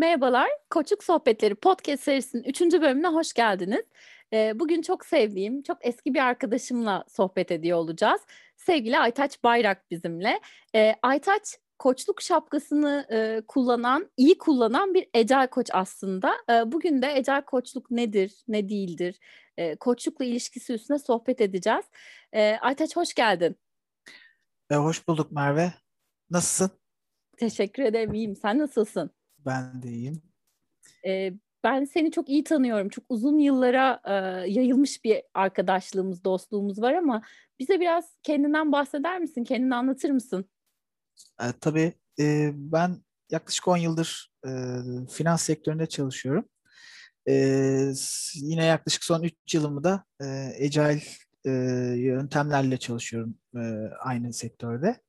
Merhabalar, Koçluk Sohbetleri podcast serisinin 3. bölümüne hoş geldiniz. Ee, bugün çok sevdiğim, çok eski bir arkadaşımla sohbet ediyor olacağız. Sevgili Aytaç Bayrak bizimle. Ee, Aytaç koçluk şapkasını e, kullanan, iyi kullanan bir ecel koç aslında. E, bugün de ecel koçluk nedir, ne değildir, e, koçlukla ilişkisi üstüne sohbet edeceğiz. E, Aytaç hoş geldin. E, hoş bulduk Merve. Nasılsın? Teşekkür ederim, iyiyim. Sen nasılsın? Ben de iyiyim. E, ben seni çok iyi tanıyorum. Çok uzun yıllara e, yayılmış bir arkadaşlığımız, dostluğumuz var ama bize biraz kendinden bahseder misin? Kendini anlatır mısın? E, tabii e, ben yaklaşık 10 yıldır e, finans sektöründe çalışıyorum. E, yine yaklaşık son 3 yılımı da e, Agile e, yöntemlerle çalışıyorum e, aynı sektörde.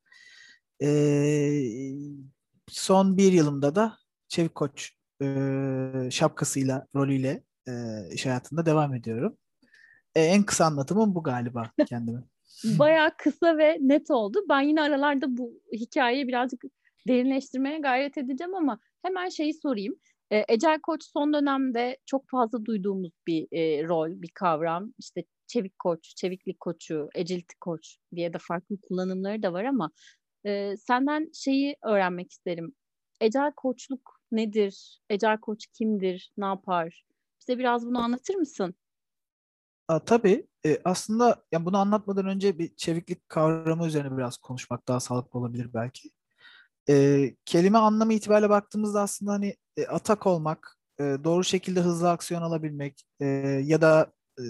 E, son bir yılımda da Çevik Koç e, şapkasıyla, rolüyle e, iş hayatında devam ediyorum. E, en kısa anlatımım bu galiba kendime. Bayağı kısa ve net oldu. Ben yine aralarda bu hikayeyi birazcık derinleştirmeye gayret edeceğim ama hemen şeyi sorayım. E, Ecel Koç son dönemde çok fazla duyduğumuz bir e, rol, bir kavram. İşte çevik koç, çeviklik koçu, agility koç diye de farklı kullanımları da var ama e, senden şeyi öğrenmek isterim. Ecel koçluk nedir? Ecel koç kimdir? Ne yapar? Bize biraz bunu anlatır mısın? A, tabii. E, aslında ya bunu anlatmadan önce bir çeviklik kavramı üzerine biraz konuşmak daha sağlıklı olabilir belki. E, kelime anlamı itibariyle baktığımızda aslında hani e, atak olmak, e, doğru şekilde hızlı aksiyon alabilmek e, ya da e,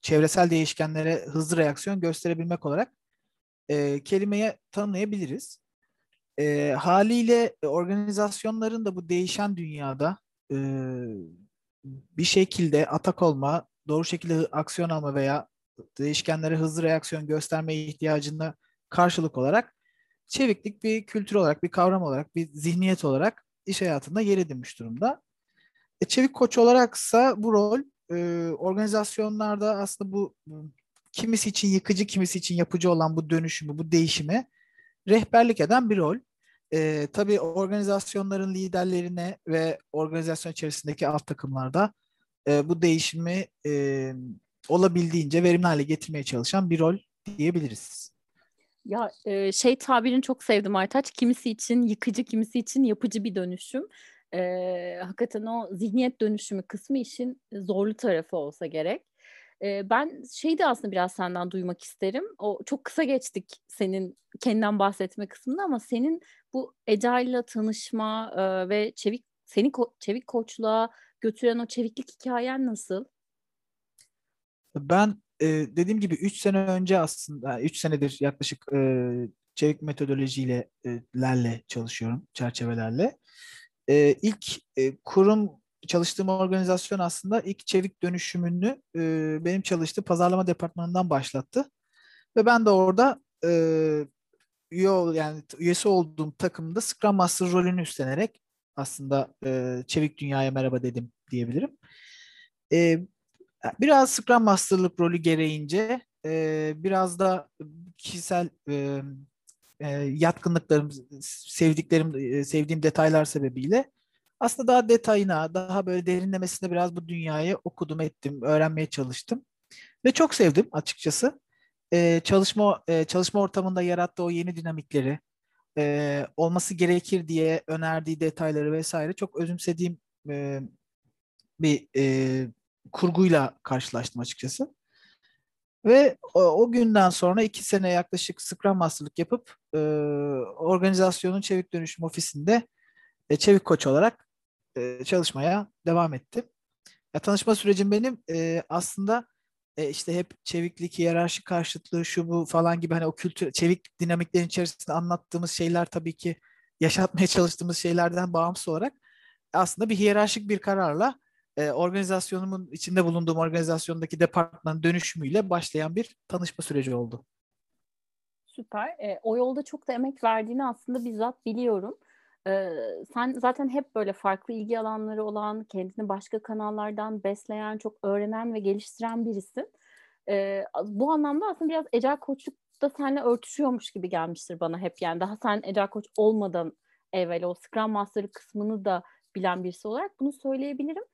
çevresel değişkenlere hızlı reaksiyon gösterebilmek olarak e, kelimeye tanımlayabiliriz. E, haliyle organizasyonların da bu değişen dünyada e, bir şekilde atak olma, doğru şekilde aksiyon alma veya değişkenlere hızlı reaksiyon göstermeye ihtiyacına karşılık olarak çeviklik bir kültür olarak, bir kavram olarak, bir zihniyet olarak iş hayatında yer edinmiş durumda. E, çevik koç olaraksa bu rol e, organizasyonlarda aslında bu kimisi için yıkıcı, kimisi için yapıcı olan bu dönüşümü, bu değişimi rehberlik eden bir rol. E, tabii organizasyonların liderlerine ve organizasyon içerisindeki alt takımlarda e, bu değişimi e, olabildiğince verimli hale getirmeye çalışan bir rol diyebiliriz. Ya e, şey tabirini çok sevdim Aytaç. Kimisi için yıkıcı, kimisi için yapıcı bir dönüşüm. E, hakikaten o zihniyet dönüşümü kısmı işin zorlu tarafı olsa gerek. Ben şeyi de aslında biraz senden duymak isterim. O çok kısa geçtik senin kendinden bahsetme kısmında ama senin bu Eda ile tanışma ve çevik seni ko- çevik koçluğa götüren o çeviklik hikayen nasıl? Ben e, dediğim gibi 3 sene önce aslında 3 senedir yaklaşık e, çevik metodolojiyle e, lerle çalışıyorum, çerçevelerle. E, ilk e, kurum çalıştığım organizasyon aslında ilk çevik dönüşümünü e, benim çalıştığı pazarlama departmanından başlattı. Ve ben de orada e, üye yani üyesi olduğum takımda Scrum Master rolünü üstlenerek aslında e, çevik dünyaya merhaba dedim diyebilirim. E, biraz Scrum Master'lık rolü gereğince e, biraz da kişisel e, e, yatkınlıklarım, sevdiklerim, e, sevdiğim detaylar sebebiyle aslında daha detayına, daha böyle derinlemesine biraz bu dünyayı okudum, ettim, öğrenmeye çalıştım ve çok sevdim açıkçası. E, çalışma e, çalışma ortamında yarattığı o yeni dinamikleri, e, olması gerekir diye önerdiği detayları vesaire çok özümsediğim e, bir e, kurguyla karşılaştım açıkçası. Ve o, o günden sonra iki sene yaklaşık Scrum Master'lık yapıp e, organizasyonun çevik dönüşüm ofisinde e, çevik koç olarak e, çalışmaya devam ettim. Ya, tanışma sürecim benim e, aslında e, işte hep çeviklik, hiyerarşi karşıtlığı, şu bu falan gibi hani o kültür, çevik dinamiklerin içerisinde anlattığımız şeyler tabii ki yaşatmaya çalıştığımız şeylerden bağımsız olarak aslında bir hiyerarşik bir kararla e, organizasyonumun içinde bulunduğum organizasyondaki departmanın dönüşümüyle başlayan bir tanışma süreci oldu. Süper. E, o yolda çok da emek verdiğini aslında bizzat biliyorum. E, sen zaten hep böyle farklı ilgi alanları olan, kendini başka kanallardan besleyen, çok öğrenen ve geliştiren birisin. E, bu anlamda aslında biraz Ecel Koçluk da seninle örtüşüyormuş gibi gelmiştir bana hep. Yani daha sen Ecel Koç olmadan evvel o Scrum Master kısmını da bilen birisi olarak bunu söyleyebilirim.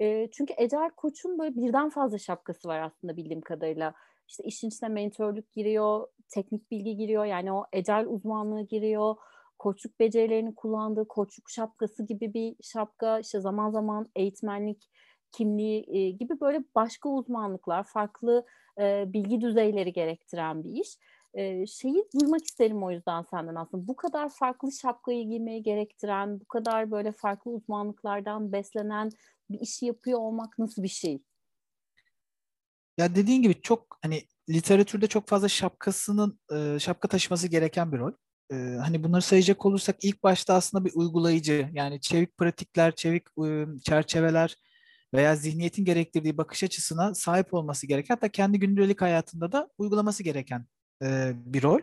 E, çünkü Ecel Koç'un böyle birden fazla şapkası var aslında bildiğim kadarıyla. İşte işin içine mentörlük giriyor, teknik bilgi giriyor. Yani o Ecel uzmanlığı giriyor. Koçluk becerilerini kullandığı koçluk şapkası gibi bir şapka. işte zaman zaman eğitmenlik kimliği e, gibi böyle başka uzmanlıklar, farklı e, bilgi düzeyleri gerektiren bir iş. E, şeyi duymak isterim o yüzden senden aslında. Bu kadar farklı şapkayı giymeyi gerektiren, bu kadar böyle farklı uzmanlıklardan beslenen bir işi yapıyor olmak nasıl bir şey? Ya dediğin gibi çok hani literatürde çok fazla şapkasının şapka taşıması gereken bir rol. E, hani bunları sayacak olursak ilk başta aslında bir uygulayıcı yani çevik pratikler, çevik e, çerçeveler veya zihniyetin gerektirdiği bakış açısına sahip olması gereken hatta kendi gündelik hayatında da uygulaması gereken e, bir rol.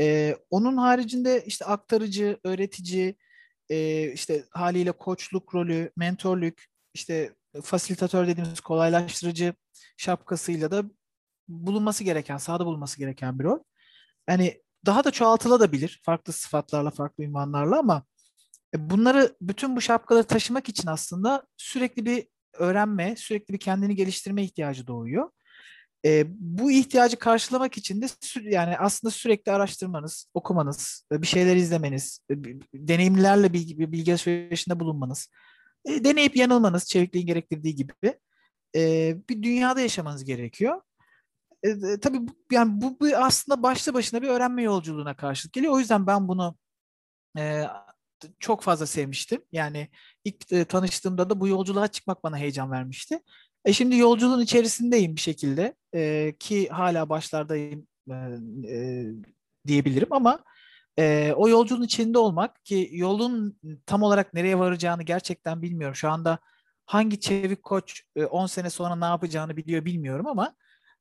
E, onun haricinde işte aktarıcı, öğretici, e, işte haliyle koçluk rolü, mentorluk, işte fasilitatör dediğimiz kolaylaştırıcı şapkasıyla da bulunması gereken, sahada bulunması gereken bir rol. Yani daha da çoğaltılabilir farklı sıfatlarla, farklı ünvanlarla ama e, bunları bütün bu şapkaları taşımak için aslında sürekli bir öğrenme, sürekli bir kendini geliştirme ihtiyacı doğuyor. E, bu ihtiyacı karşılamak için de yani aslında sürekli araştırmanız, okumanız, bir şeyler izlemeniz, e, deneyimlerle bilgi, bilgi alışverişinde bulunmanız, e, deneyip yanılmanız çevikliğin gerektirdiği gibi e, bir dünyada yaşamanız gerekiyor. E, e, tabii yani bu, bu aslında başlı başına bir öğrenme yolculuğuna karşılık geliyor. O yüzden ben bunu e, çok fazla sevmiştim. Yani ilk e, tanıştığımda da bu yolculuğa çıkmak bana heyecan vermişti. E şimdi yolculuğun içerisindeyim bir şekilde e, ki hala başlardayım e, e, diyebilirim ama e, o yolculuğun içinde olmak ki yolun tam olarak nereye varacağını gerçekten bilmiyorum. Şu anda hangi çevik koç 10 e, sene sonra ne yapacağını biliyor bilmiyorum ama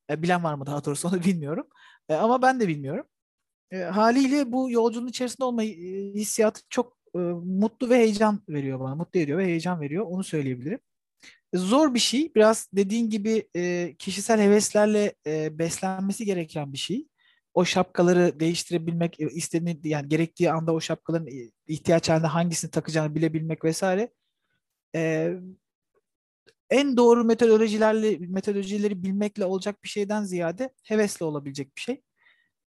e, bilen var mı daha doğrusu onu bilmiyorum. E, ama ben de bilmiyorum. E, haliyle bu yolculuğun içerisinde olma e, hissiyatı çok e, mutlu ve heyecan veriyor bana. Mutlu ediyor ve heyecan veriyor. Onu söyleyebilirim. Zor bir şey. Biraz dediğin gibi e, kişisel heveslerle e, beslenmesi gereken bir şey. O şapkaları değiştirebilmek, e, istediğini yani gerektiği anda o şapkaların e, ihtiyaç halinde hangisini takacağını bilebilmek vesaire. E, en doğru metodolojilerle metodolojileri bilmekle olacak bir şeyden ziyade hevesle olabilecek bir şey.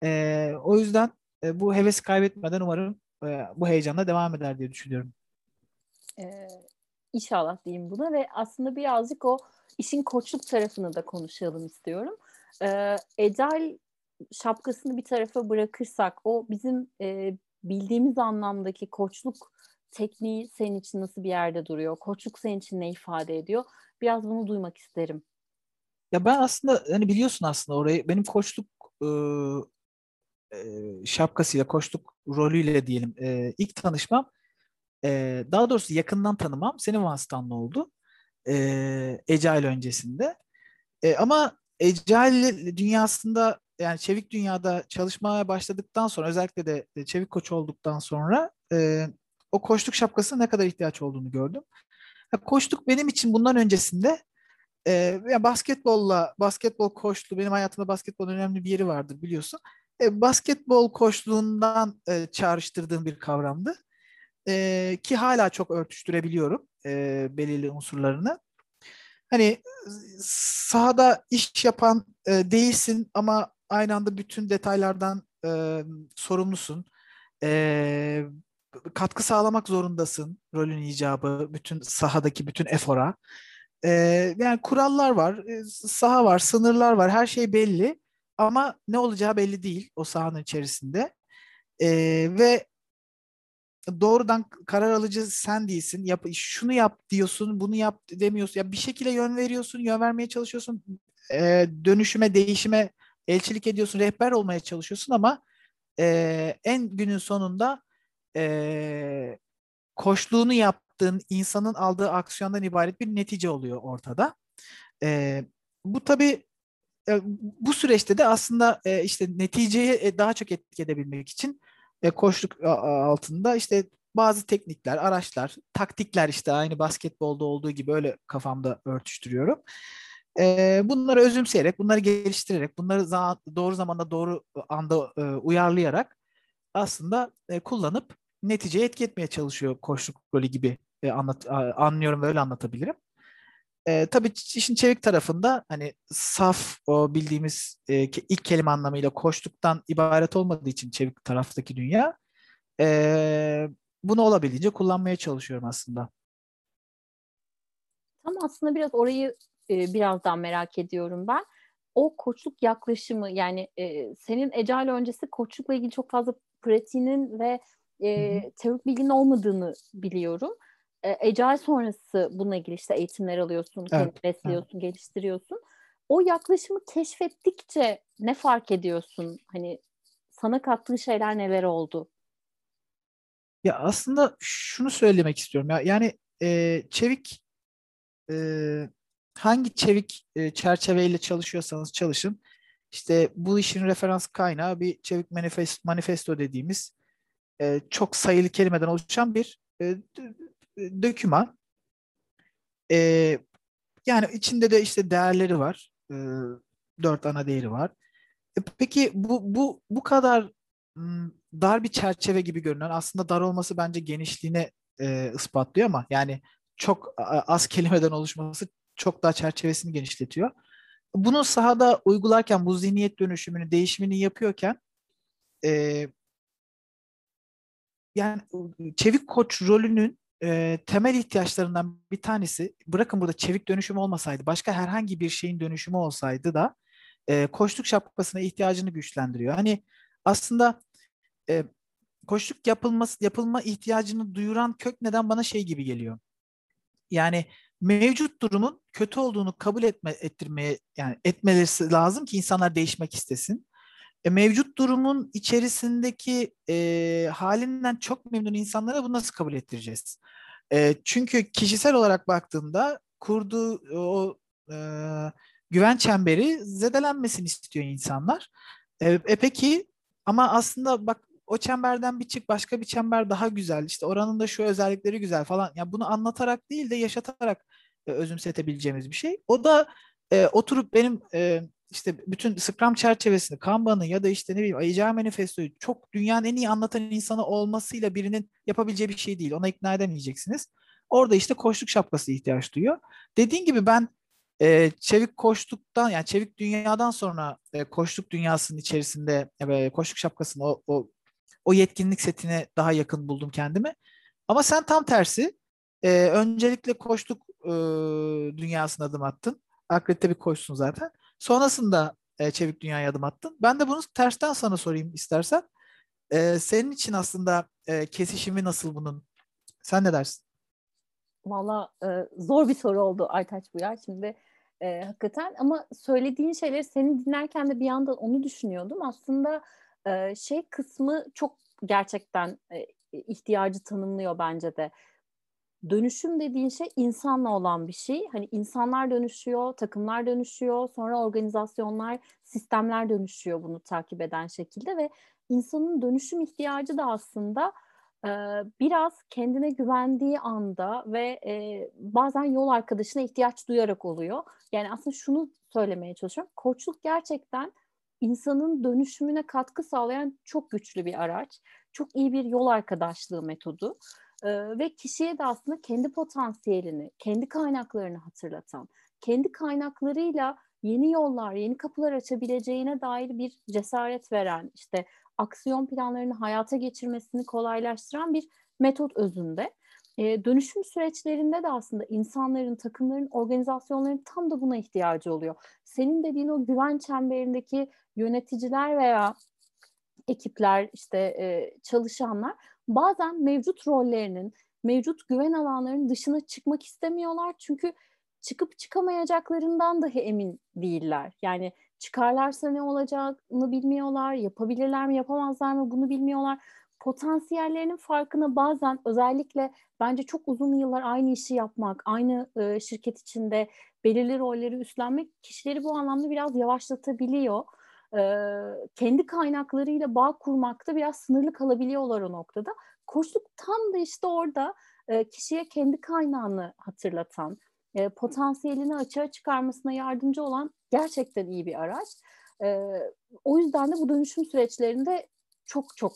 E, o yüzden e, bu hevesi kaybetmeden umarım e, bu heyecanla devam eder diye düşünüyorum. Ee, inşallah diyeyim buna ve aslında birazcık o işin koçluk tarafını da konuşalım istiyorum. Ee, Ecel şapkasını bir tarafa bırakırsak o bizim e, bildiğimiz anlamdaki koçluk tekniği senin için nasıl bir yerde duruyor? Koçluk senin için ne ifade ediyor? Biraz bunu duymak isterim. Ya ben aslında hani biliyorsun aslında orayı benim koçluk e, e, şapkasıyla koçluk rolüyle diyelim e, ilk tanışmam e, daha doğrusu yakından tanımam senin vasıtanla oldu. E, Ecel öncesinde. E, ama Ecel dünyasında yani çevik dünyada çalışmaya başladıktan sonra özellikle de çevik koç olduktan sonra e, o koçluk şapkasına ne kadar ihtiyaç olduğunu gördüm. Koçluk benim için bundan öncesinde e, yani basketbolla, basketbol koçluğu benim hayatımda basketbol önemli bir yeri vardır biliyorsun. E, basketbol koçluğundan e, çağrıştırdığım bir kavramdı. E, ki hala çok örtüştürebiliyorum e, belirli unsurlarını. Hani sahada iş yapan e, değilsin ama aynı anda bütün detaylardan e, sorumlusun. E, katkı sağlamak zorundasın rolün icabı bütün sahadaki bütün efora. Ee, yani kurallar var, e, saha var, sınırlar var, her şey belli ama ne olacağı belli değil o sahanın içerisinde. Ee, ve doğrudan karar alıcı sen değilsin. Yap, şunu yap diyorsun, bunu yap demiyorsun. Ya bir şekilde yön veriyorsun, yön vermeye çalışıyorsun. Ee, dönüşüme, değişime elçilik ediyorsun, rehber olmaya çalışıyorsun ama e, en günün sonunda e, koşluğunu yaptığın insanın aldığı aksiyondan ibaret bir netice oluyor ortada. E, bu tabii e, bu süreçte de aslında e, işte neticeye daha çok etki edebilmek için e, koşluk altında işte bazı teknikler, araçlar, taktikler işte aynı basketbolda olduğu gibi öyle kafamda örtüştürüyorum. Bunları özümseyerek, bunları geliştirerek, bunları doğru zamanda doğru anda uyarlayarak aslında kullanıp neticeye etki etmeye çalışıyor koçluk rolü gibi e, anlat anlıyorum ve öyle anlatabilirim. E, tabii işin çevik tarafında hani saf o bildiğimiz e, ilk kelime anlamıyla koştuktan ibaret olmadığı için çevik taraftaki dünya e, bunu olabildiğince kullanmaya çalışıyorum aslında. Tam aslında biraz orayı e, birazdan merak ediyorum ben. O koçluk yaklaşımı yani e, senin Ecale öncesi koçlukla ilgili çok fazla pratiğinin ve e, teorik bilginin olmadığını biliyorum. E, Ecale sonrası bununla ilgili işte eğitimler alıyorsun, evet, besliyorsun, evet. geliştiriyorsun. O yaklaşımı keşfettikçe ne fark ediyorsun? Hani sana kattığı şeyler neler oldu? Ya aslında şunu söylemek istiyorum ya yani e, çevik e, hangi çevik e, çerçeveyle çalışıyorsanız çalışın. İşte bu işin referans kaynağı bir çevik manifesto, manifesto dediğimiz e, çok sayılı kelimeden oluşan bir e, döküman. E, yani içinde de işte değerleri var. E, dört ana değeri var. E, peki bu bu bu kadar dar bir çerçeve gibi görünen aslında dar olması bence genişliğine e, ispatlıyor ama yani çok az kelimeden oluşması çok daha çerçevesini genişletiyor. Bunu sahada uygularken bu zihniyet dönüşümünü, değişimini yapıyorken e, yani çevik koç rolünün e, temel ihtiyaçlarından bir tanesi bırakın burada çevik dönüşüm olmasaydı başka herhangi bir şeyin dönüşümü olsaydı da e, koçluk şapkasına ihtiyacını güçlendiriyor. Hani aslında e, koçluk yapılması yapılma ihtiyacını duyuran kök neden bana şey gibi geliyor. Yani mevcut durumun kötü olduğunu kabul etme ettirmeye yani etmeleri lazım ki insanlar değişmek istesin. E, mevcut durumun içerisindeki e, halinden çok memnun insanlara bunu nasıl kabul ettireceğiz? E, çünkü kişisel olarak baktığında kurduğu o e, güven çemberi zedelenmesini istiyor insanlar. E, e peki ama aslında bak o çemberden bir çık başka bir çember daha güzel işte oranın da şu özellikleri güzel falan. Ya yani bunu anlatarak değil de yaşatarak e, özümsetebileceğimiz bir şey. O da e, oturup benim e, işte bütün Scrum çerçevesini, Kanban'ı ya da işte ne bileyim Agile Manifesto'yu çok dünyanın en iyi anlatan insanı olmasıyla birinin yapabileceği bir şey değil. Ona ikna edemeyeceksiniz. Orada işte koşluk şapkası ihtiyaç duyuyor. Dediğin gibi ben e, çevik koştuktan yani çevik dünyadan sonra e, koşluk dünyasının içerisinde e, koşluk şapkasını o, o o yetkinlik setine daha yakın buldum kendimi. Ama sen tam tersi. E, öncelikle koştuk e, dünyasına adım attın. Akredite bir koşsun zaten. Sonrasında e, çevik dünyaya adım attın. Ben de bunu tersten sana sorayım istersen. E, senin için aslında e, kesişimi nasıl bunun? Sen ne dersin? Valla e, zor bir soru oldu Aytaç bu ya. Şimdi e, hakikaten ama söylediğin şeyleri seni dinlerken de bir yandan onu düşünüyordum. Aslında e, şey kısmı çok gerçekten e, ihtiyacı tanımlıyor bence de. Dönüşüm dediğin şey insanla olan bir şey. Hani insanlar dönüşüyor, takımlar dönüşüyor, sonra organizasyonlar, sistemler dönüşüyor bunu takip eden şekilde ve insanın dönüşüm ihtiyacı da aslında e, biraz kendine güvendiği anda ve e, bazen yol arkadaşına ihtiyaç duyarak oluyor. Yani aslında şunu söylemeye çalışıyorum. Koçluk gerçekten insanın dönüşümüne katkı sağlayan çok güçlü bir araç. Çok iyi bir yol arkadaşlığı metodu. Ve kişiye de aslında kendi potansiyelini, kendi kaynaklarını hatırlatan, kendi kaynaklarıyla yeni yollar, yeni kapılar açabileceğine dair bir cesaret veren, işte aksiyon planlarını hayata geçirmesini kolaylaştıran bir metot özünde. E, dönüşüm süreçlerinde de aslında insanların, takımların, organizasyonların tam da buna ihtiyacı oluyor. Senin dediğin o güven çemberindeki yöneticiler veya ekipler, işte e, çalışanlar bazen mevcut rollerinin, mevcut güven alanlarının dışına çıkmak istemiyorlar. Çünkü çıkıp çıkamayacaklarından dahi emin değiller. Yani çıkarlarsa ne olacağını bilmiyorlar, yapabilirler mi, yapamazlar mı bunu bilmiyorlar potansiyellerinin farkına bazen özellikle bence çok uzun yıllar aynı işi yapmak, aynı e, şirket içinde belirli rolleri üstlenmek kişileri bu anlamda biraz yavaşlatabiliyor. Kendi kaynaklarıyla bağ kurmakta biraz sınırlı kalabiliyorlar o noktada. Koçluk tam da işte orada kişiye kendi kaynağını hatırlatan, potansiyelini açığa çıkarmasına yardımcı olan gerçekten iyi bir araç. O yüzden de bu dönüşüm süreçlerinde çok çok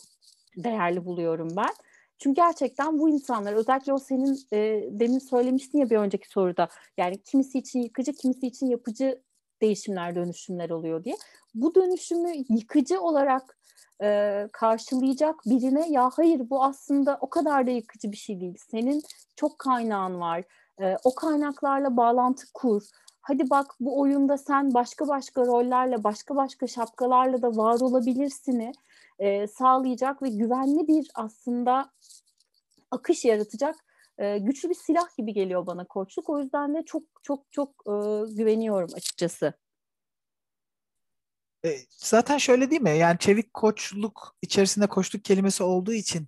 değerli buluyorum ben. Çünkü gerçekten bu insanlar özellikle o senin e, demin söylemiştin ya bir önceki soruda yani kimisi için yıkıcı kimisi için yapıcı değişimler dönüşümler oluyor diye. Bu dönüşümü yıkıcı olarak e, karşılayacak birine ya hayır bu aslında o kadar da yıkıcı bir şey değil. Senin çok kaynağın var. E, o kaynaklarla bağlantı kur. Hadi bak bu oyunda sen başka başka rollerle, başka başka şapkalarla da var olabilirsini e, sağlayacak ve güvenli bir aslında akış yaratacak güçlü bir silah gibi geliyor bana koçluk. O yüzden de çok çok çok e, güveniyorum açıkçası. E, zaten şöyle değil mi? Yani çevik koçluk içerisinde koçluk kelimesi olduğu için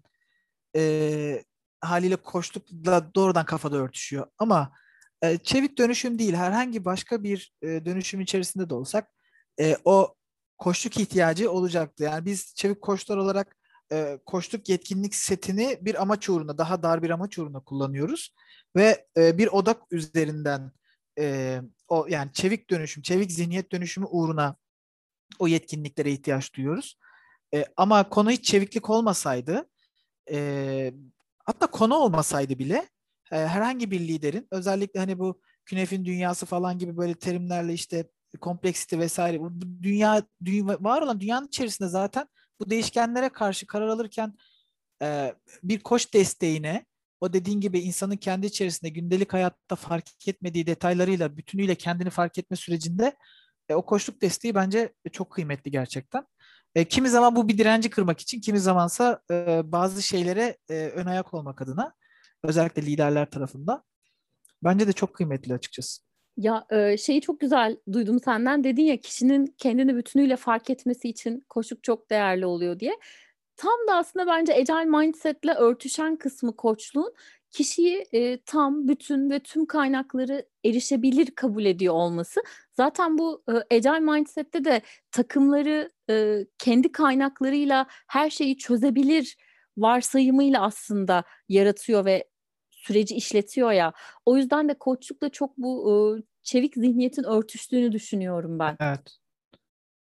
e, haliyle koçlukla doğrudan kafada örtüşüyor. Ama e, çevik dönüşüm değil, herhangi başka bir e, dönüşüm içerisinde de olsak e, o koçluk ihtiyacı olacaktı. Yani biz çevik koçlar olarak e, koçluk yetkinlik setini bir amaç uğruna, daha dar bir amaç uğruna kullanıyoruz ve e, bir odak üzerinden e, o yani çevik dönüşüm, çevik zihniyet dönüşümü uğruna o yetkinliklere ihtiyaç duyuyoruz. E, ama konu hiç çeviklik olmasaydı, e, hatta konu olmasaydı bile e, herhangi bir liderin özellikle hani bu künefin dünyası falan gibi böyle terimlerle işte kompleksite vesaire bu dünya, dünya var olan dünyanın içerisinde zaten bu değişkenlere karşı karar alırken e, bir koç desteğine o dediğin gibi insanın kendi içerisinde gündelik hayatta fark etmediği detaylarıyla bütünüyle kendini fark etme sürecinde e, o koçluk desteği bence çok kıymetli gerçekten. E, kimi zaman bu bir direnci kırmak için, kimi zamansa e, bazı şeylere e, ön ayak olmak adına özellikle liderler tarafından bence de çok kıymetli açıkçası. Ya şeyi çok güzel duydum senden. Dedin ya kişinin kendini bütünüyle fark etmesi için koçluk çok değerli oluyor diye. Tam da aslında bence agile mindset'le örtüşen kısmı koçluğun kişiyi e, tam, bütün ve tüm kaynakları erişebilir kabul ediyor olması. Zaten bu e, mindset'te de takımları e, kendi kaynaklarıyla her şeyi çözebilir varsayımıyla aslında yaratıyor ve süreci işletiyor ya. O yüzden de koçlukla çok bu e, çevik zihniyetin örtüştüğünü düşünüyorum ben. Evet.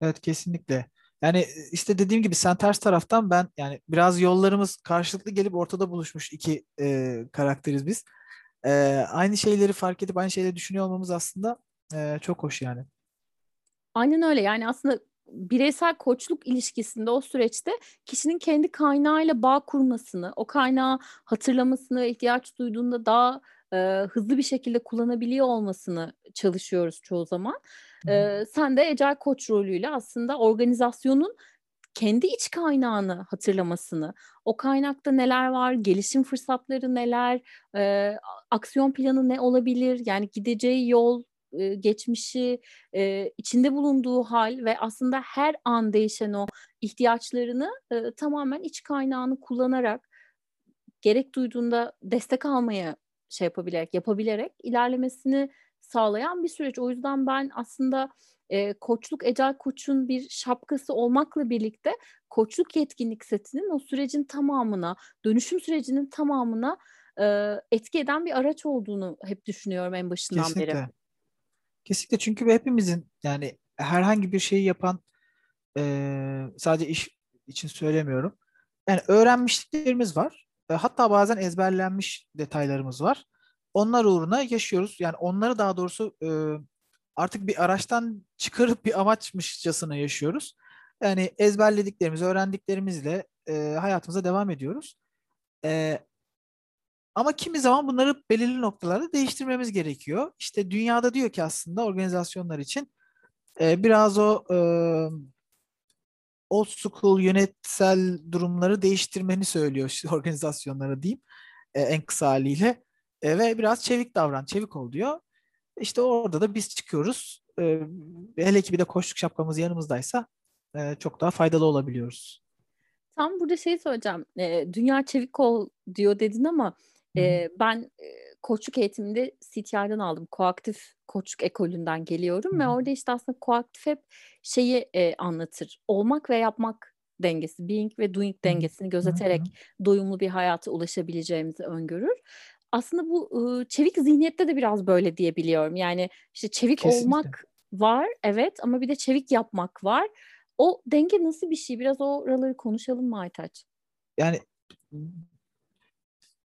Evet kesinlikle. Yani işte dediğim gibi sen ters taraftan ben yani biraz yollarımız karşılıklı gelip ortada buluşmuş iki e, karakteriz biz. E, aynı şeyleri fark edip aynı şeyleri düşünüyor olmamız aslında e, çok hoş yani. Aynen öyle yani aslında bireysel koçluk ilişkisinde o süreçte kişinin kendi kaynağıyla bağ kurmasını, o kaynağı hatırlamasını ihtiyaç duyduğunda daha e, hızlı bir şekilde kullanabiliyor olmasını çalışıyoruz çoğu zaman. E, sen de Ecel Koç rolüyle aslında organizasyonun kendi iç kaynağını hatırlamasını, o kaynakta neler var, gelişim fırsatları neler, e, aksiyon planı ne olabilir, yani gideceği yol, e, geçmişi, e, içinde bulunduğu hal ve aslında her an değişen o ihtiyaçlarını e, tamamen iç kaynağını kullanarak gerek duyduğunda destek almaya şey yapabilerek, yapabilerek ilerlemesini sağlayan bir süreç. O yüzden ben aslında e, koçluk Ecel Koç'un bir şapkası olmakla birlikte koçluk yetkinlik setinin o sürecin tamamına, dönüşüm sürecinin tamamına e, etki eden bir araç olduğunu hep düşünüyorum en başından Kesinlikle. beri. Kesinlikle çünkü hepimizin yani herhangi bir şeyi yapan e, sadece iş için söylemiyorum. Yani öğrenmişliklerimiz var. Hatta bazen ezberlenmiş detaylarımız var. Onlar uğruna yaşıyoruz. Yani onları daha doğrusu e, artık bir araçtan çıkarıp bir amaçmışçasına yaşıyoruz. Yani ezberlediklerimiz, öğrendiklerimizle e, hayatımıza devam ediyoruz. E, ama kimi zaman bunları belirli noktalarda değiştirmemiz gerekiyor. İşte dünyada diyor ki aslında organizasyonlar için biraz o old school yönetsel durumları değiştirmeni söylüyor işte organizasyonlara diyeyim e, en kısa haliyle. E, ve biraz çevik davran, çevik ol diyor. İşte orada da biz çıkıyoruz. E, hele ki bir de koşluk şapkamız yanımızdaysa e, çok daha faydalı olabiliyoruz. Tam burada şey söyleyeceğim. E, dünya çevik ol diyor dedin ama e, ben e, koçluk eğitiminde CTR'dan aldım. Koaktif koçluk ekolünden geliyorum Hı-hı. ve orada işte aslında koaktif hep şeyi e, anlatır. Olmak ve yapmak dengesi, being ve doing dengesini gözeterek Hı-hı. doyumlu bir hayata ulaşabileceğimizi öngörür. Aslında bu ıı, çevik zihniyette de biraz böyle diyebiliyorum. Yani işte çevik Kesinlikle. olmak var evet ama bir de çevik yapmak var. O denge nasıl bir şey? Biraz oraları konuşalım mı Aytaç? Yani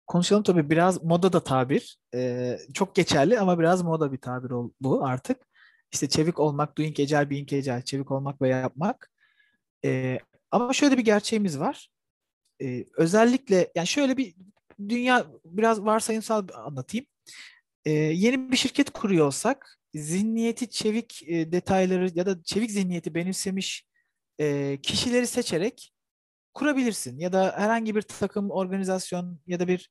konuşalım tabii biraz moda da tabir. E, çok geçerli ama biraz moda bir tabir ol, bu artık. İşte çevik olmak, doing agile, being agile, çevik olmak ve yapmak. E, ama şöyle bir gerçeğimiz var. E, özellikle yani şöyle bir dünya biraz varsayımsal anlatayım. E, yeni bir şirket kuruyor olsak zihniyeti çevik e, detayları ya da çevik zihniyeti benimsemiş e, kişileri seçerek kurabilirsin. Ya da herhangi bir takım, organizasyon ya da bir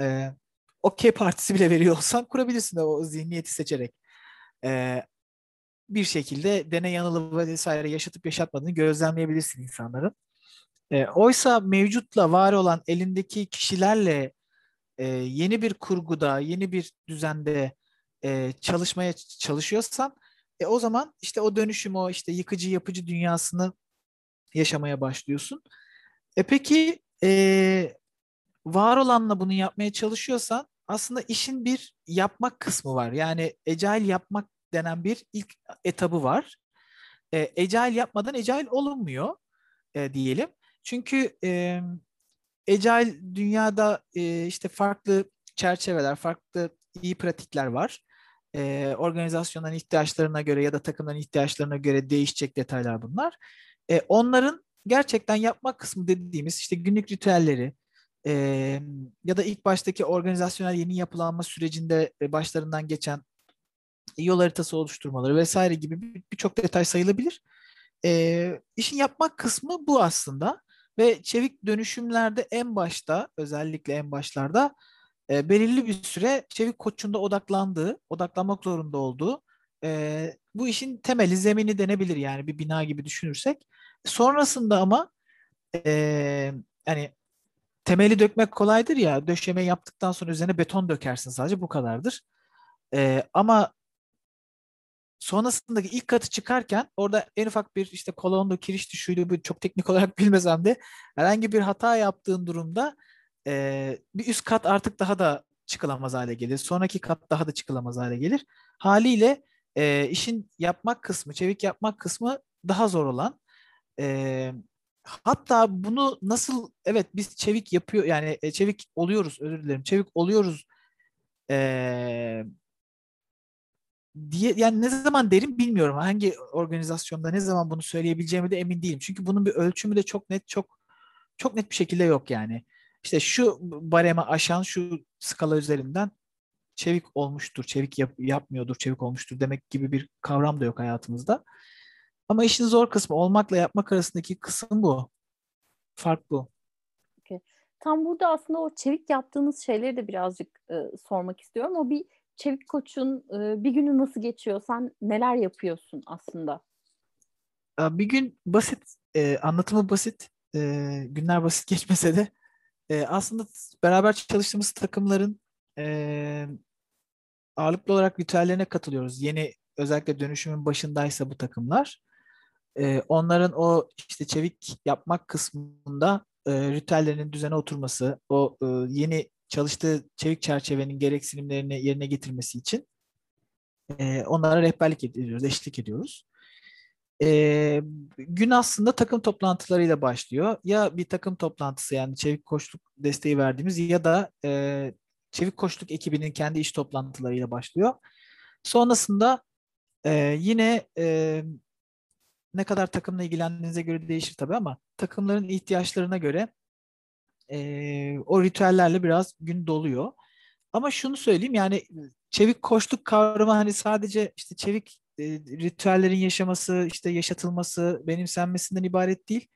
e, okey partisi bile veriyor olsan kurabilirsin o zihniyeti seçerek. E, bir şekilde deney yanılı vesaire yaşatıp yaşatmadığını gözlemleyebilirsin insanların. E, oysa mevcutla var olan elindeki kişilerle e, yeni bir kurguda, yeni bir düzende e, çalışmaya çalışıyorsan e, o zaman işte o dönüşüm, o işte yıkıcı yapıcı dünyasını yaşamaya başlıyorsun. E peki e, var olanla bunu yapmaya çalışıyorsan aslında işin bir yapmak kısmı var. Yani agile yapmak denen bir ilk etabı var. E, agile yapmadan agile olunmuyor e, diyelim. Çünkü e, agile dünyada e, işte farklı çerçeveler, farklı iyi pratikler var. E, organizasyonların ihtiyaçlarına göre ya da takımların ihtiyaçlarına göre değişecek detaylar bunlar. E, onların gerçekten yapmak kısmı dediğimiz işte günlük ritüelleri e, ya da ilk baştaki organizasyonel yeni yapılanma sürecinde e, başlarından geçen yol haritası oluşturmaları vesaire gibi birçok detay sayılabilir. E, işin yapmak kısmı bu aslında ve çevik dönüşümlerde en başta özellikle en başlarda e, belirli bir süre çevik koçunda odaklandığı, odaklanmak zorunda olduğu e, bu işin temeli, zemini denebilir yani bir bina gibi düşünürsek. Sonrasında ama e, hani temeli dökmek kolaydır ya, döşeme yaptıktan sonra üzerine beton dökersin sadece bu kadardır. E, ama sonrasındaki ilk katı çıkarken orada en ufak bir işte kolondu, kirişti, şuydu bu çok teknik olarak bilmesem de herhangi bir hata yaptığın durumda e, bir üst kat artık daha da çıkılamaz hale gelir. Sonraki kat daha da çıkılamaz hale gelir. Haliyle e, işin yapmak kısmı, çevik yapmak kısmı daha zor olan. E, hatta bunu nasıl, evet biz çevik yapıyor, yani e, çevik oluyoruz, özür dilerim, çevik oluyoruz e, diye yani ne zaman derim bilmiyorum. Hangi organizasyonda ne zaman bunu söyleyebileceğimi de emin değilim. Çünkü bunun bir ölçümü de çok net, çok çok net bir şekilde yok yani. İşte şu bareme aşan şu skala üzerinden çevik olmuştur, çevik yap, yapmıyordur, çevik olmuştur demek gibi bir kavram da yok hayatımızda. Ama işin zor kısmı olmakla yapmak arasındaki kısım bu. Fark bu. Okay. Tam burada aslında o çevik yaptığınız şeyleri de birazcık e, sormak istiyorum. O bir çevik koçun e, bir günü nasıl geçiyor? Sen neler yapıyorsun aslında? Bir gün basit, e, anlatımı basit, e, günler basit geçmese de e, aslında beraber çalıştığımız takımların e, ağırlıklı olarak ritüellerine katılıyoruz. Yeni özellikle dönüşümün başındaysa bu takımlar. E, onların o işte çevik yapmak kısmında e, ritüellerinin düzene oturması, o e, yeni çalıştığı çevik çerçevenin gereksinimlerini yerine getirmesi için e, onlara rehberlik ediyoruz, eşlik ediyoruz. E, gün aslında takım toplantılarıyla başlıyor. Ya bir takım toplantısı yani çevik koçluk desteği verdiğimiz ya da e, çevik koçluk ekibinin kendi iş toplantılarıyla başlıyor. Sonrasında e, yine e, ne kadar takımla ilgilendiğinize göre değişir tabii ama takımların ihtiyaçlarına göre e, o ritüellerle biraz gün doluyor. Ama şunu söyleyeyim yani çevik koçluk kavramı hani sadece işte çevik e, ritüellerin yaşaması, işte yaşatılması, benimsenmesinden ibaret değil.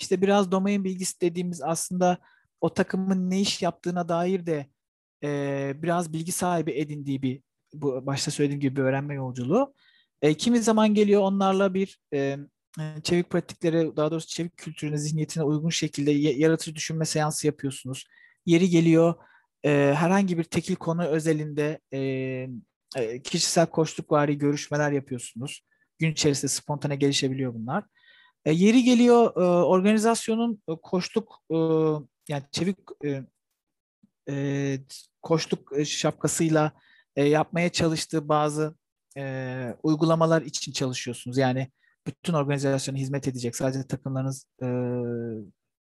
İşte biraz domain bilgisi dediğimiz aslında o takımın ne iş yaptığına dair de e, biraz bilgi sahibi edindiği bir bu başta söylediğim gibi bir öğrenme yolculuğu. E, kimi zaman geliyor onlarla bir e, çevik pratiklere daha doğrusu çevik kültürüne, zihniyetine uygun şekilde yaratıcı düşünme seansı yapıyorsunuz. Yeri geliyor e, herhangi bir tekil konu özelinde e, e, kişisel koçluk vari görüşmeler yapıyorsunuz. Gün içerisinde spontane gelişebiliyor bunlar. E, yeri geliyor e, organizasyonun e, koçluk e, yani çevik e, e, koçluk şapkasıyla e, yapmaya çalıştığı bazı e, uygulamalar için çalışıyorsunuz. Yani bütün organizasyona hizmet edecek sadece takımlarınız e,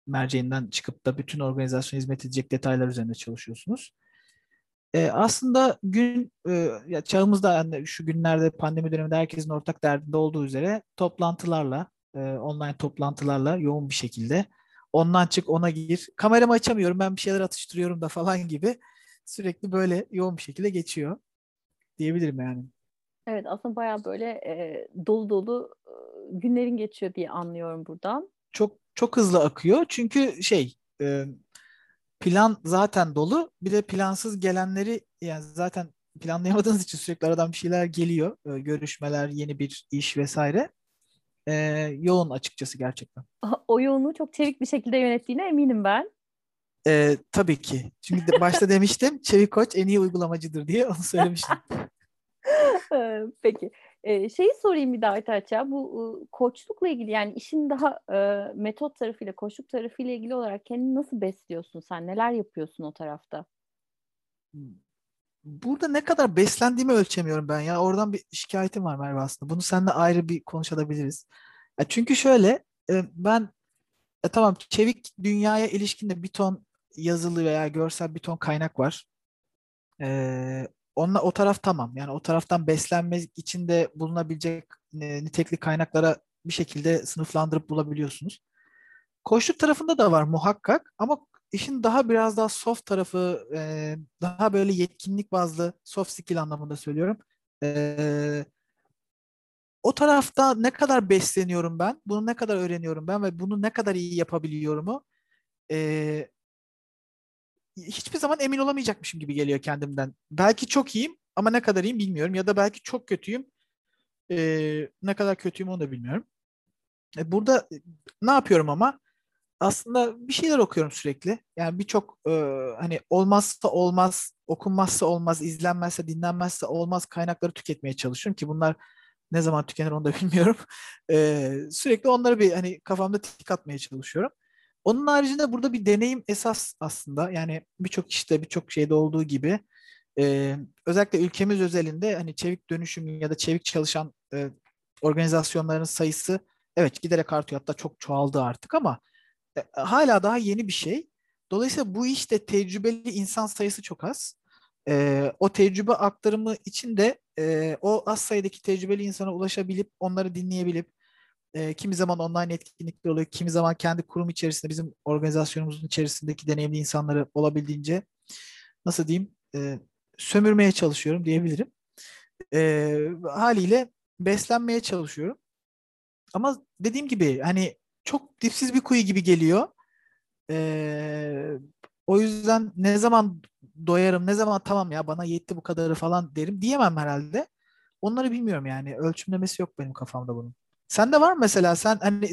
merceğinden çıkıp da bütün organizasyon hizmet edecek detaylar üzerinde çalışıyorsunuz. E, aslında gün e, ya çağımızda yani şu günlerde pandemi döneminde herkesin ortak derdinde olduğu üzere toplantılarla, e, online toplantılarla yoğun bir şekilde ondan çık ona gir. Kameramı açamıyorum ben bir şeyler atıştırıyorum da falan gibi sürekli böyle yoğun bir şekilde geçiyor diyebilirim yani. Evet aslında baya böyle e, dolu dolu e, günlerin geçiyor diye anlıyorum buradan. Çok çok hızlı akıyor çünkü şey e, plan zaten dolu bir de plansız gelenleri yani zaten planlayamadığınız için sürekli aradan bir şeyler geliyor. E, görüşmeler, yeni bir iş vesaire. E, yoğun açıkçası gerçekten. O yoğunluğu çok çevik bir şekilde yönettiğine eminim ben. E, tabii ki. Çünkü de başta demiştim Çevik Koç en iyi uygulamacıdır diye onu söylemiştim. Peki. Ee, şeyi sorayım bir daha Aytaç. Bu koçlukla ilgili yani işin daha e, metot tarafıyla, koçluk tarafıyla ilgili olarak kendini nasıl besliyorsun sen? Neler yapıyorsun o tarafta? Burada ne kadar beslendiğimi ölçemiyorum ben ya. Oradan bir şikayetim var Merve aslında. Bunu seninle ayrı bir konuşabiliriz. Ya çünkü şöyle e, ben e, tamam çevik dünyaya ilişkinde bir ton yazılı veya görsel bir ton kaynak var. E, onunla o taraf tamam. Yani o taraftan beslenmek için de bulunabilecek e, nitekli kaynaklara bir şekilde sınıflandırıp bulabiliyorsunuz. Koçluk tarafında da var muhakkak ama işin daha biraz daha soft tarafı e, daha böyle yetkinlik bazlı soft skill anlamında söylüyorum. E, o tarafta ne kadar besleniyorum ben, bunu ne kadar öğreniyorum ben ve bunu ne kadar iyi yapabiliyorumu e, hiçbir zaman emin olamayacakmışım gibi geliyor kendimden. Belki çok iyiyim ama ne kadar iyiyim bilmiyorum. Ya da belki çok kötüyüm. Ee, ne kadar kötüyüm onu da bilmiyorum. E, burada e, ne yapıyorum ama? Aslında bir şeyler okuyorum sürekli. Yani birçok e, hani olmazsa olmaz, okunmazsa olmaz, izlenmezse, dinlenmezse olmaz kaynakları tüketmeye çalışıyorum ki bunlar ne zaman tükenir onu da bilmiyorum. E, sürekli onları bir hani kafamda tik atmaya çalışıyorum. Onun haricinde burada bir deneyim esas aslında. Yani birçok işte birçok şeyde olduğu gibi e, özellikle ülkemiz özelinde hani çevik dönüşüm ya da çevik çalışan e, organizasyonların sayısı evet giderek artıyor. Hatta çok çoğaldı artık ama e, hala daha yeni bir şey. Dolayısıyla bu işte tecrübeli insan sayısı çok az. E, o tecrübe aktarımı için de e, o az sayıdaki tecrübeli insana ulaşabilip onları dinleyebilip e, kimi zaman online etkinlikler oluyor, kimi zaman kendi kurum içerisinde bizim organizasyonumuzun içerisindeki deneyimli insanları olabildiğince nasıl diyeyim e, sömürmeye çalışıyorum diyebilirim. E, haliyle beslenmeye çalışıyorum. Ama dediğim gibi hani çok dipsiz bir kuyu gibi geliyor. E, o yüzden ne zaman doyarım, ne zaman tamam ya bana yetti bu kadarı falan derim diyemem herhalde. Onları bilmiyorum yani. Ölçümlemesi yok benim kafamda bunun. Sende var mı mesela sen hani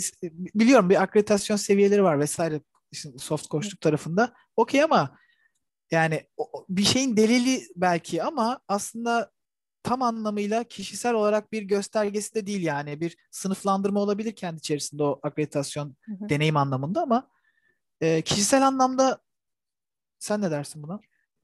biliyorum bir akreditasyon seviyeleri var vesaire soft koştuk tarafında. Okey ama yani bir şeyin delili belki ama aslında tam anlamıyla kişisel olarak bir göstergesi de değil yani bir sınıflandırma olabilir kendi içerisinde o akreditasyon hı hı. deneyim anlamında ama e, kişisel anlamda sen ne dersin buna?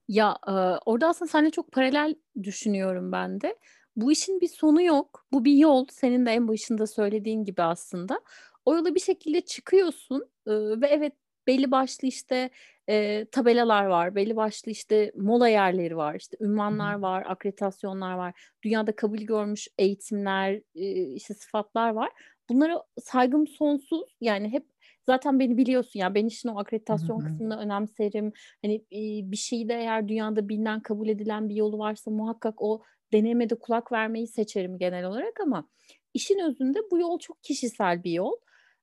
Ya e, orada aslında seninle çok paralel düşünüyorum ben de. Bu işin bir sonu yok. Bu bir yol. Senin de en başında söylediğin gibi aslında. O yola bir şekilde çıkıyorsun e, ve evet belli başlı işte e, tabelalar var, belli başlı işte mola yerleri var, işte ünvanlar var, akreditasyonlar var, dünyada kabul görmüş eğitimler, e, işte sıfatlar var. Bunlara saygım sonsuz. Yani hep zaten beni biliyorsun ya ben işin o akreditasyon Hı-hı. kısmını önemserim. Hani e, bir şeyde eğer dünyada bilinen kabul edilen bir yolu varsa muhakkak o deneyime kulak vermeyi seçerim genel olarak ama işin özünde bu yol çok kişisel bir yol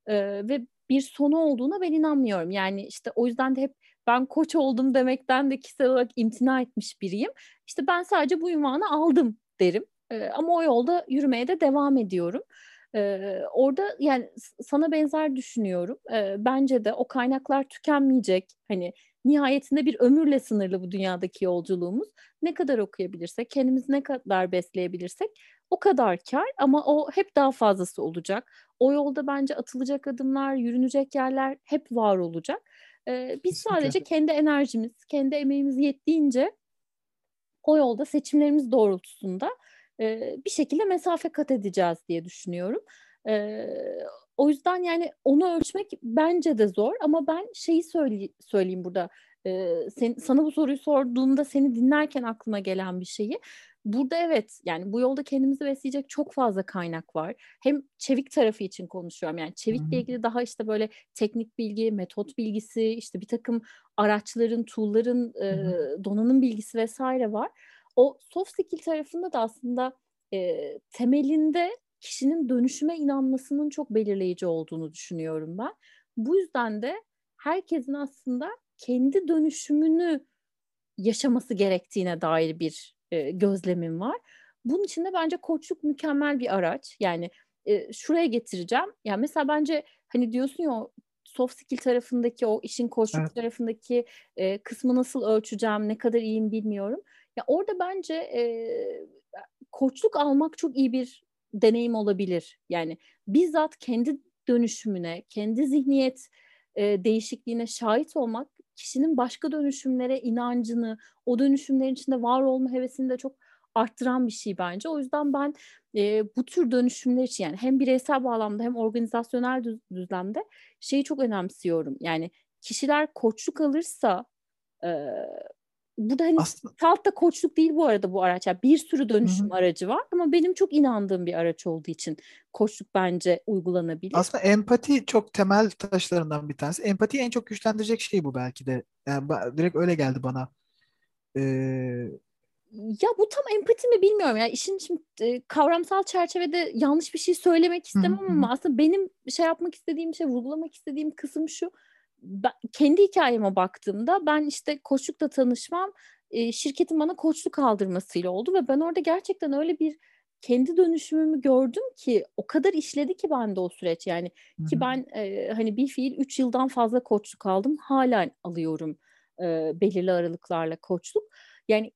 ee, ve bir sonu olduğuna ben inanmıyorum. Yani işte o yüzden de hep ben koç oldum demekten de kişisel olarak imtina etmiş biriyim. İşte ben sadece bu ünvanı aldım derim. Ee, ama o yolda yürümeye de devam ediyorum. Ee, orada yani sana benzer düşünüyorum. Ee, bence de o kaynaklar tükenmeyecek. Hani nihayetinde bir ömürle sınırlı bu dünyadaki yolculuğumuz. Ne kadar okuyabilirsek, kendimizi ne kadar besleyebilirsek o kadar kar ama o hep daha fazlası olacak. O yolda bence atılacak adımlar, yürünecek yerler hep var olacak. Ee, biz Kesinlikle. sadece kendi enerjimiz, kendi emeğimiz yettiğince o yolda seçimlerimiz doğrultusunda e, bir şekilde mesafe kat edeceğiz diye düşünüyorum. E, O yüzden yani onu ölçmek bence de zor ama ben şeyi söyle, söyleyeyim burada. Ee, sen, sana bu soruyu sorduğumda seni dinlerken aklıma gelen bir şeyi. Burada evet yani bu yolda kendimizi besleyecek çok fazla kaynak var. Hem çevik tarafı için konuşuyorum. Yani çevikle ilgili daha işte böyle teknik bilgi, metot bilgisi, işte bir takım araçların, tool'ların, e, donanım bilgisi vesaire var. O soft skill tarafında da aslında e, temelinde kişinin dönüşüme inanmasının çok belirleyici olduğunu düşünüyorum ben. Bu yüzden de herkesin aslında kendi dönüşümünü yaşaması gerektiğine dair bir e, gözlemim var. Bunun için de bence koçluk mükemmel bir araç. Yani e, şuraya getireceğim. Yani mesela bence hani diyorsun ya soft skill tarafındaki o işin koçluk evet. tarafındaki e, kısmı nasıl ölçeceğim, ne kadar iyiyim bilmiyorum. Ya orada bence e, koçluk almak çok iyi bir deneyim olabilir. Yani bizzat kendi dönüşümüne, kendi zihniyet e, değişikliğine şahit olmak kişinin başka dönüşümlere inancını, o dönüşümlerin içinde var olma hevesini de çok arttıran bir şey bence. O yüzden ben e, bu tür dönüşümler için yani hem bireysel bağlamda hem organizasyonel düz, düzlemde şeyi çok önemsiyorum. Yani kişiler koçluk alırsa e, burada hani Aslında... salt da koçluk değil bu arada bu araç. Yani bir sürü dönüşüm Hı-hı. aracı var ama benim çok inandığım bir araç olduğu için koçluk bence uygulanabilir. Aslında empati çok temel taşlarından bir tanesi. Empati en çok güçlendirecek şey bu belki de. Yani direkt öyle geldi bana. Ee... Ya bu tam empati mi bilmiyorum. Yani işin şimdi e, kavramsal çerçevede yanlış bir şey söylemek istemem Hı-hı. ama aslında benim şey yapmak istediğim şey, vurgulamak istediğim kısım şu ben, kendi hikayeme baktığımda ben işte koçlukla tanışmam e, şirketin bana koçluk aldırmasıyla oldu ve ben orada gerçekten öyle bir kendi dönüşümümü gördüm ki o kadar işledi ki bende o süreç. Yani Hı-hı. ki ben e, hani bir fiil 3 yıldan fazla koçluk aldım. Hala alıyorum e, belirli aralıklarla koçluk. Yani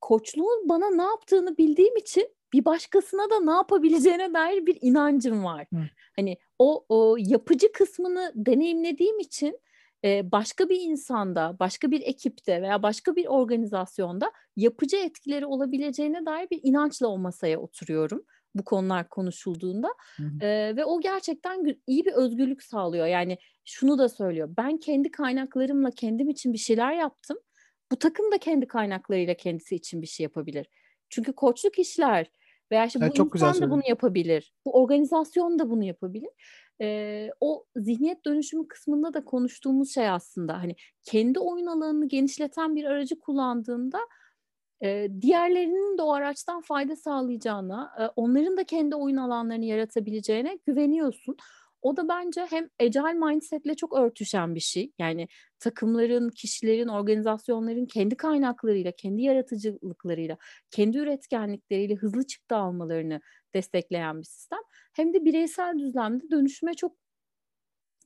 koçluğun bana ne yaptığını bildiğim için bir başkasına da ne yapabileceğine dair bir inancım var. Hı. Hani o, o yapıcı kısmını deneyimlediğim için e, başka bir insanda, başka bir ekipte veya başka bir organizasyonda yapıcı etkileri olabileceğine dair bir inançla o masaya oturuyorum bu konular konuşulduğunda hı hı. E, ve o gerçekten iyi bir özgürlük sağlıyor. Yani şunu da söylüyor. Ben kendi kaynaklarımla kendim için bir şeyler yaptım. Bu takım da kendi kaynaklarıyla kendisi için bir şey yapabilir. Çünkü koçluk işler veya işte evet, bu çok insan da bunu yapabilir. Bu organizasyon da bunu yapabilir. Ee, o zihniyet dönüşümü kısmında da konuştuğumuz şey aslında hani kendi oyun alanını genişleten bir aracı kullandığında e, diğerlerinin de o araçtan fayda sağlayacağına, e, onların da kendi oyun alanlarını yaratabileceğine güveniyorsun. O da bence hem agile mindsetle çok örtüşen bir şey. Yani takımların, kişilerin, organizasyonların kendi kaynaklarıyla, kendi yaratıcılıklarıyla, kendi üretkenlikleriyle hızlı çıktı almalarını destekleyen bir sistem. Hem de bireysel düzlemde dönüşüme çok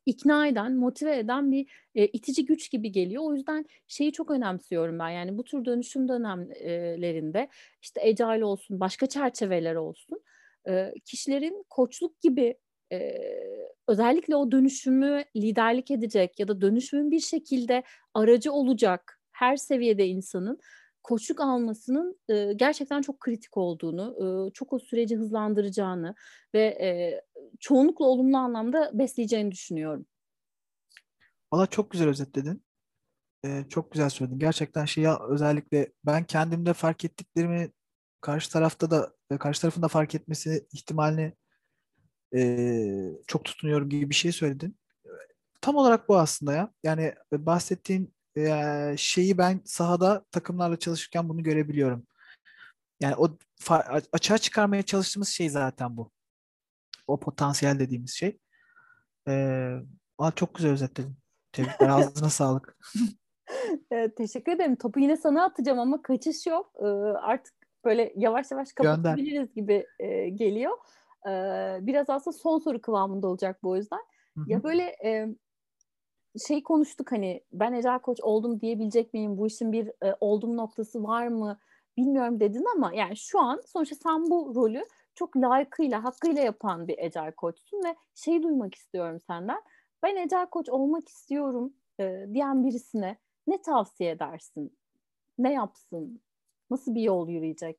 ikna eden, motive eden bir e, itici güç gibi geliyor. O yüzden şeyi çok önemsiyorum ben. Yani bu tür dönüşüm dönemlerinde işte agile olsun, başka çerçeveler olsun. E, kişilerin koçluk gibi e, özellikle o dönüşümü liderlik edecek ya da dönüşümün bir şekilde aracı olacak her seviyede insanın koçluk almasının e, gerçekten çok kritik olduğunu, e, çok o süreci hızlandıracağını ve e, çoğunlukla olumlu anlamda besleyeceğini düşünüyorum. Valla çok güzel özetledin. Ee, çok güzel söyledin. Gerçekten şeyi özellikle ben kendimde fark ettiklerimi karşı tarafta da karşı tarafın da fark etmesi ihtimalini e, çok tutunuyorum gibi bir şey söyledin. Tam olarak bu aslında ya. Yani bahsettiğin e, şeyi ben sahada takımlarla çalışırken bunu görebiliyorum. Yani o açığa çıkarmaya çalıştığımız şey zaten bu. O potansiyel dediğimiz şey. Ee, çok güzel özetledin. Tebrikler. Ağzına sağlık. Evet, teşekkür ederim. Topu yine sana atacağım ama kaçış yok. Ee, artık böyle yavaş yavaş kapatabiliriz Gönder. gibi e, geliyor biraz aslında son soru kıvamında olacak bu yüzden. Hı hı. Ya böyle e, şey konuştuk hani ben ecel koç oldum diyebilecek miyim? Bu işin bir e, oldum noktası var mı? Bilmiyorum dedin ama yani şu an sonuçta sen bu rolü çok layıkıyla, hakkıyla yapan bir ecel koçsun ve şey duymak istiyorum senden. Ben ecel koç olmak istiyorum e, diyen birisine ne tavsiye edersin? Ne yapsın? Nasıl bir yol yürüyecek?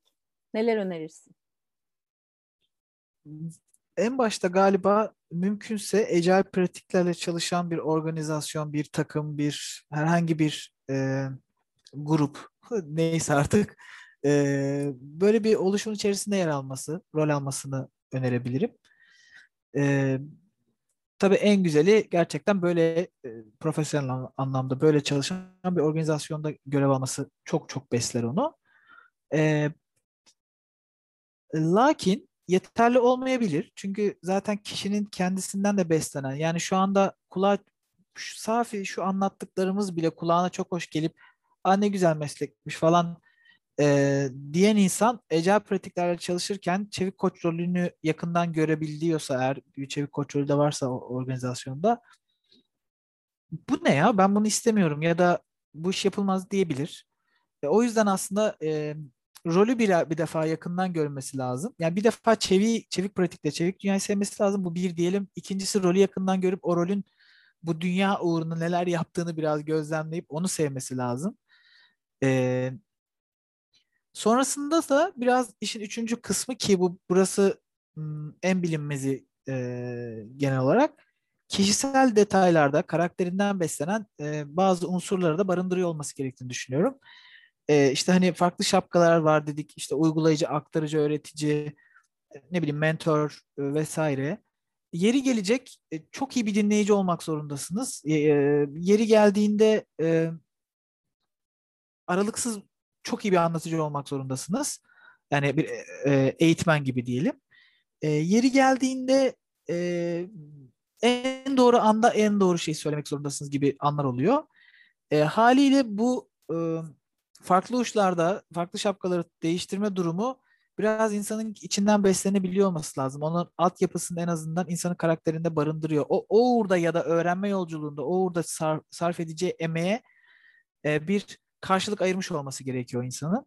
Neler önerirsin? En başta galiba mümkünse ecel pratiklerle çalışan bir organizasyon, bir takım, bir herhangi bir e, grup neyse artık e, böyle bir oluşum içerisinde yer alması, rol almasını önerebilirim. E, tabii en güzeli gerçekten böyle e, profesyonel anlamda böyle çalışan bir organizasyonda görev alması çok çok besler onu. E, lakin yeterli olmayabilir. Çünkü zaten kişinin kendisinden de beslenen yani şu anda kulağa şu, safi şu anlattıklarımız bile kulağına çok hoş gelip Aa, ne güzel meslekmiş falan e, diyen insan ecel pratiklerle çalışırken çevik koç rolünü yakından görebiliyorsa eğer bir çevik koç rolü de varsa organizasyonda bu ne ya ben bunu istemiyorum ya da bu iş yapılmaz diyebilir. E, o yüzden aslında e, rolü bir, bir defa yakından görmesi lazım. Yani bir defa çevik, çevik pratikte çevik dünyayı sevmesi lazım. Bu bir diyelim. İkincisi rolü yakından görüp o rolün bu dünya uğruna neler yaptığını biraz gözlemleyip onu sevmesi lazım. Ee, sonrasında da biraz işin üçüncü kısmı ki bu burası en bilinmezi e, genel olarak kişisel detaylarda karakterinden beslenen e, bazı unsurları da barındırıyor olması gerektiğini düşünüyorum e, işte hani farklı şapkalar var dedik. İşte uygulayıcı, aktarıcı, öğretici, ne bileyim mentor e, vesaire. Yeri gelecek e, çok iyi bir dinleyici olmak zorundasınız. E, yeri geldiğinde aralıksız çok iyi bir anlatıcı olmak zorundasınız. Yani bir e, eğitmen gibi diyelim. Yeri geldiğinde en doğru anda en doğru şeyi söylemek zorundasınız gibi anlar oluyor. Haliyle bu farklı uçlarda farklı şapkaları değiştirme durumu biraz insanın içinden beslenebiliyor olması lazım. Onun altyapısını en azından insanın karakterinde barındırıyor. O, o uğurda ya da öğrenme yolculuğunda o uğurda sar, sarf edeceği emeğe e, bir karşılık ayırmış olması gerekiyor insanın.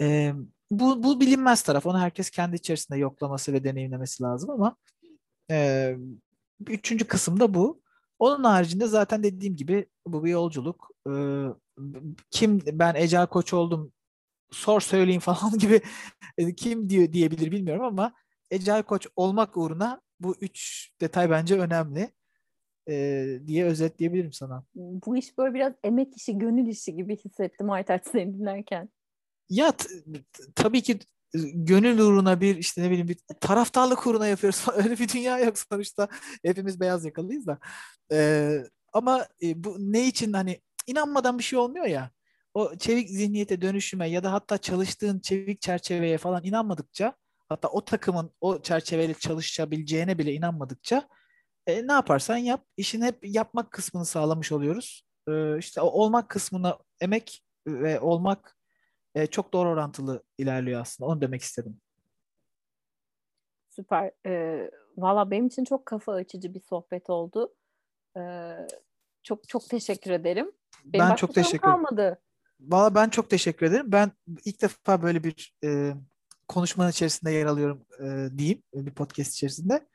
E, bu, bu bilinmez taraf. Onu herkes kendi içerisinde yoklaması ve deneyimlemesi lazım ama e, üçüncü kısımda bu. Onun haricinde zaten dediğim gibi bu bir yolculuk. E, kim ben Ecel Koç oldum sor söyleyin falan gibi e, kim diyor diyebilir bilmiyorum ama Ecel Koç olmak uğruna bu üç detay bence önemli e, diye özetleyebilirim sana. Bu iş böyle biraz emek işi, gönül işi gibi hissettim Aytaç seni dinlerken. Ya tabii ki gönül uğruna bir işte ne bileyim bir taraftarlık uğruna yapıyoruz. Öyle bir dünya yok sonuçta. Hepimiz beyaz yakalıyız da. Ee, ama e, bu ne için hani inanmadan bir şey olmuyor ya. O çevik zihniyete dönüşüme ya da hatta çalıştığın çevik çerçeveye falan inanmadıkça hatta o takımın o çerçeveyle çalışabileceğine bile inanmadıkça e, ne yaparsan yap işin hep yapmak kısmını sağlamış oluyoruz. E, işte o olmak kısmına emek ve olmak e, çok doğru orantılı ilerliyor aslında. Onu demek istedim. Süper. E, Valla benim için çok kafa açıcı bir sohbet oldu. E, çok çok teşekkür ederim. Benim ben çok teşekkür ederim. Valla ben çok teşekkür ederim. Ben ilk defa böyle bir e, konuşmanın içerisinde yer alıyorum e, diyeyim bir podcast içerisinde.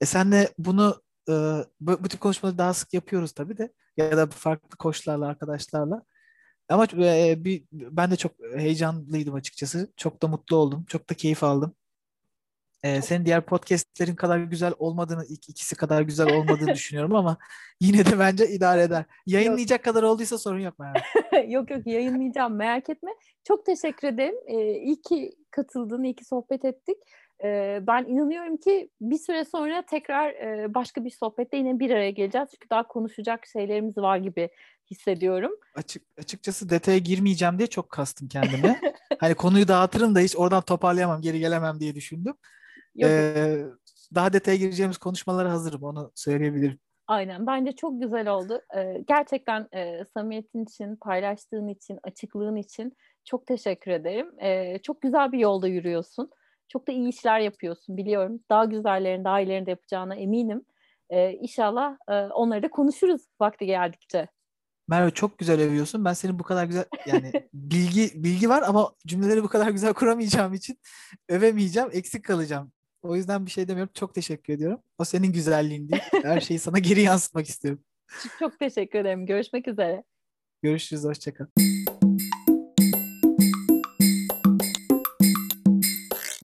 E senle bunu e, bu, bu tip konuşmaları daha sık yapıyoruz tabii de ya da farklı koçlarla arkadaşlarla. Ama e, bir ben de çok heyecanlıydım açıkçası. Çok da mutlu oldum. Çok da keyif aldım. Ee, senin diğer podcastlerin kadar güzel olmadığını, ikisi kadar güzel olmadığını düşünüyorum ama yine de bence idare eder. Yayınlayacak yok. kadar olduysa sorun yok yani. yok yok yayınlayacağım merak etme. Çok teşekkür ederim. Ee, iyi ki katıldın, iyi ki sohbet ettik. Ee, ben inanıyorum ki bir süre sonra tekrar e, başka bir sohbette yine bir araya geleceğiz. Çünkü daha konuşacak şeylerimiz var gibi hissediyorum. Açık açıkçası detaya girmeyeceğim diye çok kastım kendime. hani konuyu dağıtırım da hiç oradan toparlayamam, geri gelemem diye düşündüm. Yok. Ee, daha detaya gireceğimiz konuşmalara hazırım onu söyleyebilirim. Aynen bence çok güzel oldu. Ee, gerçekten e, samimiyetin için, paylaştığın için, açıklığın için çok teşekkür ederim. Ee, çok güzel bir yolda yürüyorsun. Çok da iyi işler yapıyorsun biliyorum. Daha güzellerini, daha ilerinde yapacağına eminim. Ee, inşallah e, onları da konuşuruz vakti geldikçe. Merve çok güzel övüyorsun. Ben senin bu kadar güzel yani bilgi bilgi var ama cümleleri bu kadar güzel kuramayacağım için övemeyeceğim, eksik kalacağım. O yüzden bir şey demiyorum. Çok teşekkür ediyorum. O senin güzelliğin değil. Her şeyi sana geri yansıtmak istiyorum. Çok teşekkür ederim. Görüşmek üzere. Görüşürüz. Hoşçakal.